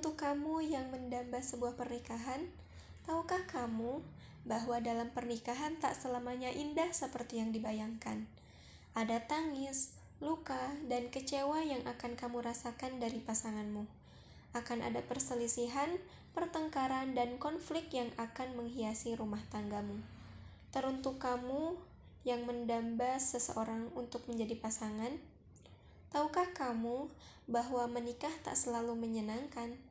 Untuk kamu yang mendamba sebuah pernikahan, tahukah kamu bahwa dalam pernikahan tak selamanya indah seperti yang dibayangkan? Ada tangis, luka, dan kecewa yang akan kamu rasakan dari pasanganmu. Akan ada perselisihan, pertengkaran, dan konflik yang akan menghiasi rumah tanggamu. Teruntuk kamu yang mendamba seseorang untuk menjadi pasangan, tahukah kamu bahwa menikah tak selalu menyenangkan?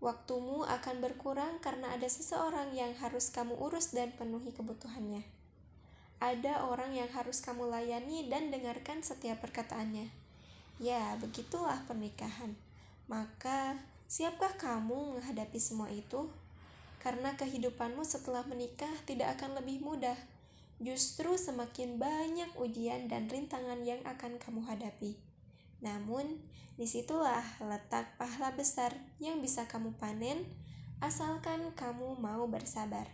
Waktumu akan berkurang karena ada seseorang yang harus kamu urus dan penuhi kebutuhannya ada orang yang harus kamu layani dan dengarkan setiap perkataannya. Ya, begitulah pernikahan. Maka, siapkah kamu menghadapi semua itu? Karena kehidupanmu setelah menikah tidak akan lebih mudah. Justru semakin banyak ujian dan rintangan yang akan kamu hadapi. Namun, di situlah letak pahala besar yang bisa kamu panen, asalkan kamu mau bersabar.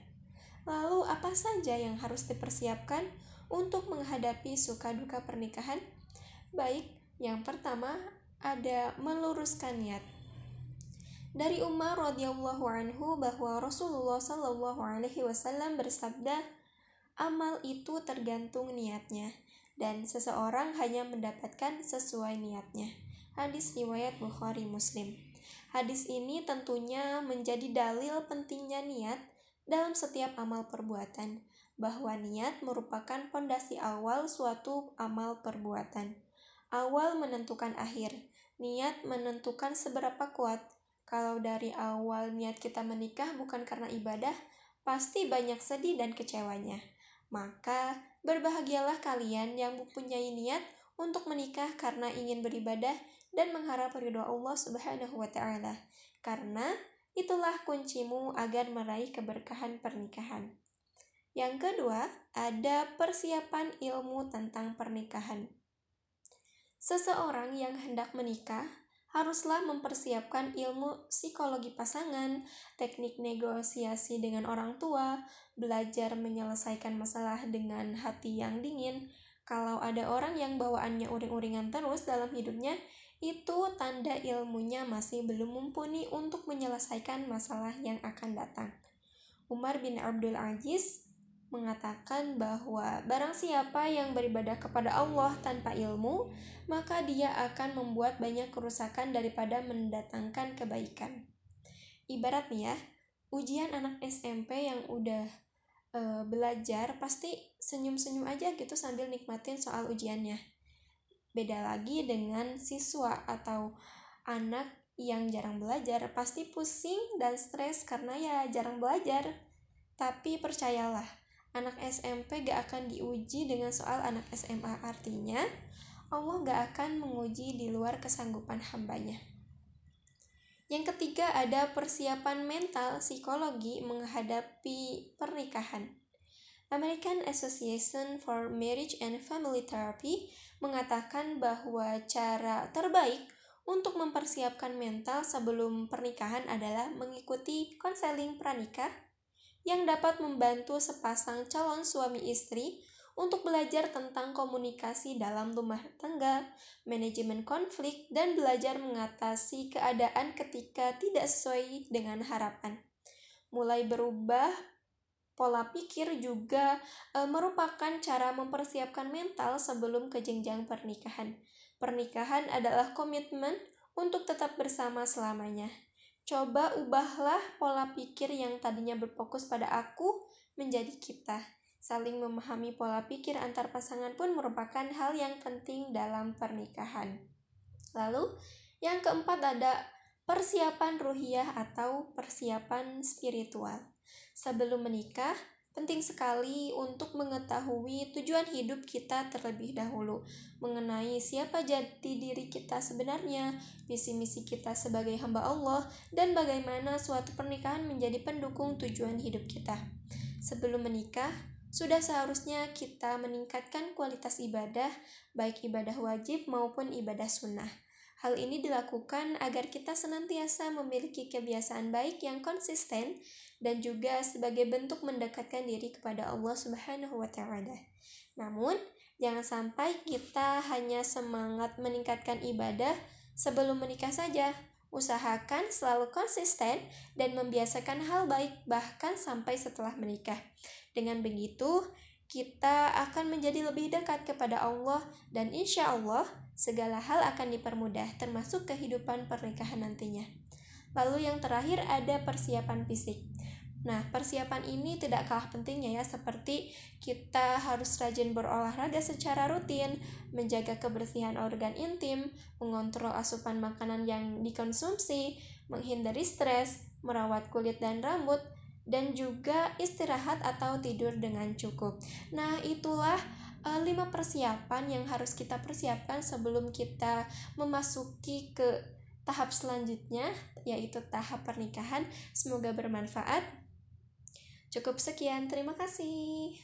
Lalu apa saja yang harus dipersiapkan untuk menghadapi suka duka pernikahan? Baik, yang pertama ada meluruskan niat. Dari Umar radhiyallahu anhu bahwa Rasulullah shallallahu alaihi wasallam bersabda, amal itu tergantung niatnya dan seseorang hanya mendapatkan sesuai niatnya. Hadis riwayat Bukhari Muslim. Hadis ini tentunya menjadi dalil pentingnya niat dalam setiap amal perbuatan, bahwa niat merupakan fondasi awal suatu amal perbuatan. Awal menentukan akhir, niat menentukan seberapa kuat. Kalau dari awal niat kita menikah bukan karena ibadah, pasti banyak sedih dan kecewanya. Maka, berbahagialah kalian yang mempunyai niat untuk menikah karena ingin beribadah dan mengharap ridho Allah Subhanahu wa taala. Karena Itulah kuncimu agar meraih keberkahan pernikahan. Yang kedua, ada persiapan ilmu tentang pernikahan. Seseorang yang hendak menikah haruslah mempersiapkan ilmu psikologi pasangan, teknik negosiasi dengan orang tua, belajar menyelesaikan masalah dengan hati yang dingin. Kalau ada orang yang bawaannya uring-uringan terus dalam hidupnya, itu tanda ilmunya masih belum mumpuni untuk menyelesaikan masalah yang akan datang. Umar bin Abdul Aziz mengatakan bahwa barang siapa yang beribadah kepada Allah tanpa ilmu, maka dia akan membuat banyak kerusakan daripada mendatangkan kebaikan. Ibarat nih ya, ujian anak SMP yang udah e, belajar pasti senyum-senyum aja gitu sambil nikmatin soal ujiannya Beda lagi dengan siswa atau anak yang jarang belajar pasti pusing dan stres karena ya jarang belajar. Tapi percayalah, anak SMP gak akan diuji dengan soal anak SMA artinya Allah gak akan menguji di luar kesanggupan hambanya. Yang ketiga ada persiapan mental psikologi menghadapi pernikahan. American Association for Marriage and Family Therapy mengatakan bahwa cara terbaik untuk mempersiapkan mental sebelum pernikahan adalah mengikuti konseling pranikah yang dapat membantu sepasang calon suami istri untuk belajar tentang komunikasi dalam rumah tangga, manajemen konflik, dan belajar mengatasi keadaan ketika tidak sesuai dengan harapan. Mulai berubah Pola pikir juga e, merupakan cara mempersiapkan mental sebelum ke jenjang pernikahan. Pernikahan adalah komitmen untuk tetap bersama selamanya. Coba ubahlah pola pikir yang tadinya berfokus pada aku menjadi kita. Saling memahami pola pikir antar pasangan pun merupakan hal yang penting dalam pernikahan. Lalu, yang keempat ada persiapan ruhiyah atau persiapan spiritual. Sebelum menikah, penting sekali untuk mengetahui tujuan hidup kita terlebih dahulu, mengenai siapa jati diri kita sebenarnya, visi-misi kita sebagai hamba Allah, dan bagaimana suatu pernikahan menjadi pendukung tujuan hidup kita. Sebelum menikah, sudah seharusnya kita meningkatkan kualitas ibadah, baik ibadah wajib maupun ibadah sunnah. Hal ini dilakukan agar kita senantiasa memiliki kebiasaan baik yang konsisten dan juga sebagai bentuk mendekatkan diri kepada Allah Subhanahu wa taala. Namun, jangan sampai kita hanya semangat meningkatkan ibadah sebelum menikah saja, Usahakan selalu konsisten dan membiasakan hal baik bahkan sampai setelah menikah. Dengan begitu, kita akan menjadi lebih dekat kepada Allah dan insya Allah segala hal akan dipermudah termasuk kehidupan pernikahan nantinya. Lalu yang terakhir ada persiapan fisik. Nah, persiapan ini tidak kalah pentingnya ya, seperti kita harus rajin berolahraga secara rutin, menjaga kebersihan organ intim, mengontrol asupan makanan yang dikonsumsi, menghindari stres, merawat kulit dan rambut, dan juga istirahat atau tidur dengan cukup. Nah, itulah uh, lima persiapan yang harus kita persiapkan sebelum kita memasuki ke tahap selanjutnya, yaitu tahap pernikahan. Semoga bermanfaat. Cukup sekian, terima kasih.